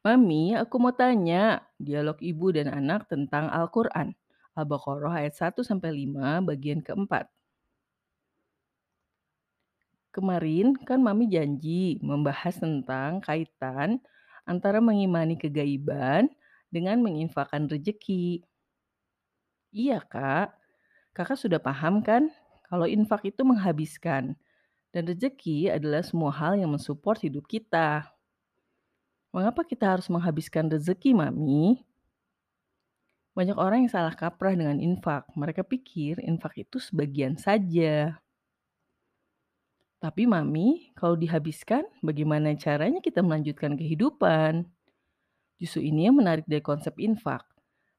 Mami, aku mau tanya, dialog ibu dan anak tentang Al-Quran. Al-Baqarah ayat satu sampai 5 bagian keempat. Kemarin kan Mami janji membahas tentang kaitan antara mengimani kegaiban dengan menginfakkan rejeki. Iya kak, kakak sudah paham kan kalau infak itu menghabiskan dan rejeki adalah semua hal yang mensupport hidup kita. Mengapa kita harus menghabiskan rezeki, Mami? Banyak orang yang salah kaprah dengan infak. Mereka pikir infak itu sebagian saja. Tapi Mami, kalau dihabiskan, bagaimana caranya kita melanjutkan kehidupan? Justru ini yang menarik dari konsep infak.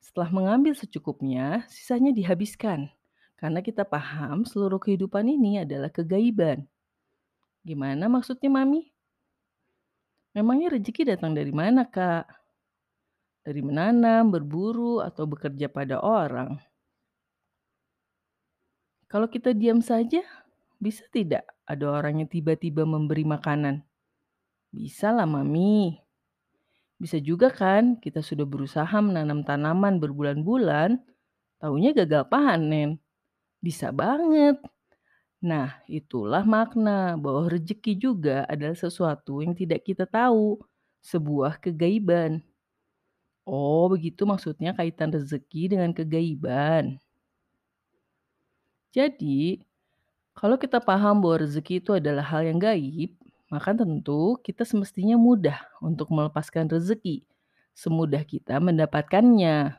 Setelah mengambil secukupnya, sisanya dihabiskan. Karena kita paham seluruh kehidupan ini adalah kegaiban. Gimana maksudnya Mami? Memangnya rezeki datang dari mana, Kak? Dari menanam, berburu, atau bekerja pada orang? Kalau kita diam saja, bisa tidak ada orang yang tiba-tiba memberi makanan? Bisa lah, Mami. Bisa juga kan kita sudah berusaha menanam tanaman berbulan-bulan, taunya gagal panen. Bisa banget. Nah, itulah makna bahwa rezeki juga adalah sesuatu yang tidak kita tahu, sebuah kegaiban. Oh, begitu maksudnya kaitan rezeki dengan kegaiban. Jadi, kalau kita paham bahwa rezeki itu adalah hal yang gaib, maka tentu kita semestinya mudah untuk melepaskan rezeki, semudah kita mendapatkannya.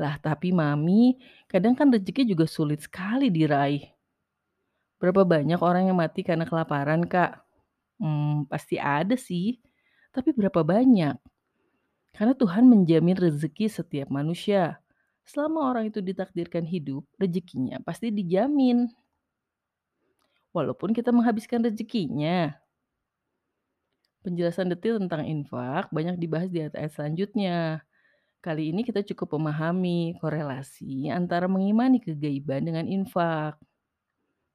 Lah, tapi Mami, kadang kan rezeki juga sulit sekali diraih. Berapa banyak orang yang mati karena kelaparan, Kak? Hmm, pasti ada sih. Tapi berapa banyak? Karena Tuhan menjamin rezeki setiap manusia. Selama orang itu ditakdirkan hidup, rezekinya pasti dijamin. Walaupun kita menghabiskan rezekinya. Penjelasan detil tentang infak banyak dibahas di ayat-ayat selanjutnya. Kali ini kita cukup memahami korelasi antara mengimani kegaiban dengan infak.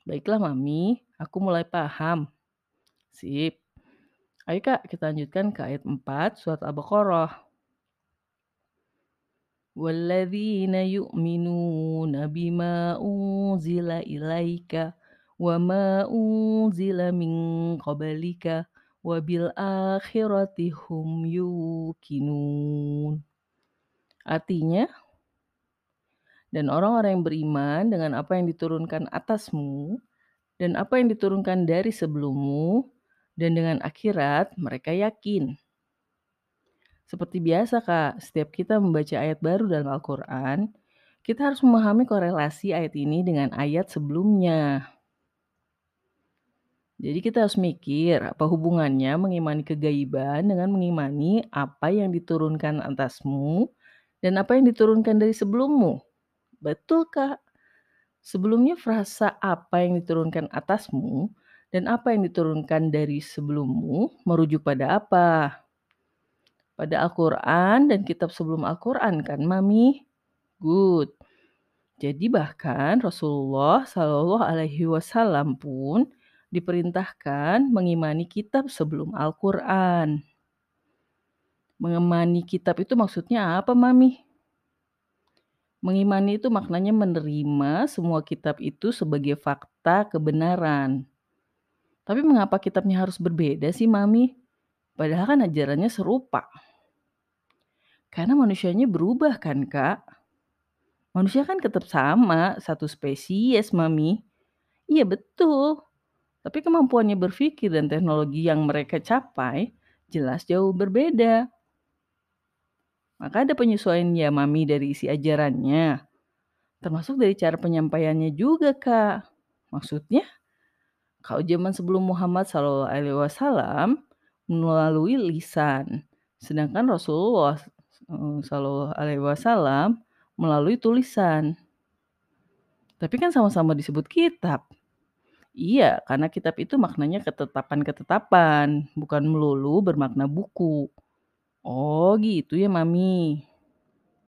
Baiklah Mami, aku mulai paham. Sip. Ayo Kak, kita lanjutkan ke ayat 4 surat Al-Baqarah. وَالَّذِينَ يُؤْمِنُونَ بِمَا أُنزِلَ إِلَيْكَ وَمَا أُنزِلَ مِن قَبْلِكَ وَبِالْآخِرَةِ هُمْ يُوقِنُونَ Artinya, dan orang-orang yang beriman dengan apa yang diturunkan atasmu dan apa yang diturunkan dari sebelummu dan dengan akhirat mereka yakin. Seperti biasa Kak, setiap kita membaca ayat baru dalam Al-Quran, kita harus memahami korelasi ayat ini dengan ayat sebelumnya. Jadi kita harus mikir apa hubungannya mengimani kegaiban dengan mengimani apa yang diturunkan atasmu dan apa yang diturunkan dari sebelummu. Betul Kak. Sebelumnya frasa apa yang diturunkan atasmu dan apa yang diturunkan dari sebelummu merujuk pada apa? Pada Al-Quran dan kitab sebelum Al-Quran kan Mami? Good. Jadi bahkan Rasulullah Shallallahu Alaihi Wasallam pun diperintahkan mengimani kitab sebelum Al-Quran. Mengimani kitab itu maksudnya apa, Mami? Mengimani itu maknanya menerima semua kitab itu sebagai fakta kebenaran. Tapi mengapa kitabnya harus berbeda sih, Mami? Padahal kan ajarannya serupa. Karena manusianya berubah kan, Kak? Manusia kan tetap sama, satu spesies, Mami. Iya, betul. Tapi kemampuannya berpikir dan teknologi yang mereka capai jelas jauh berbeda. Maka ada penyesuaian ya, Mami, dari isi ajarannya. Termasuk dari cara penyampaiannya juga, Kak. Maksudnya, kalau zaman sebelum Muhammad SAW melalui lisan, sedangkan Rasulullah Shallallahu Alaihi Wasallam melalui tulisan. Tapi kan sama-sama disebut kitab. Iya, karena kitab itu maknanya ketetapan-ketetapan, bukan melulu bermakna buku. Oh gitu ya Mami.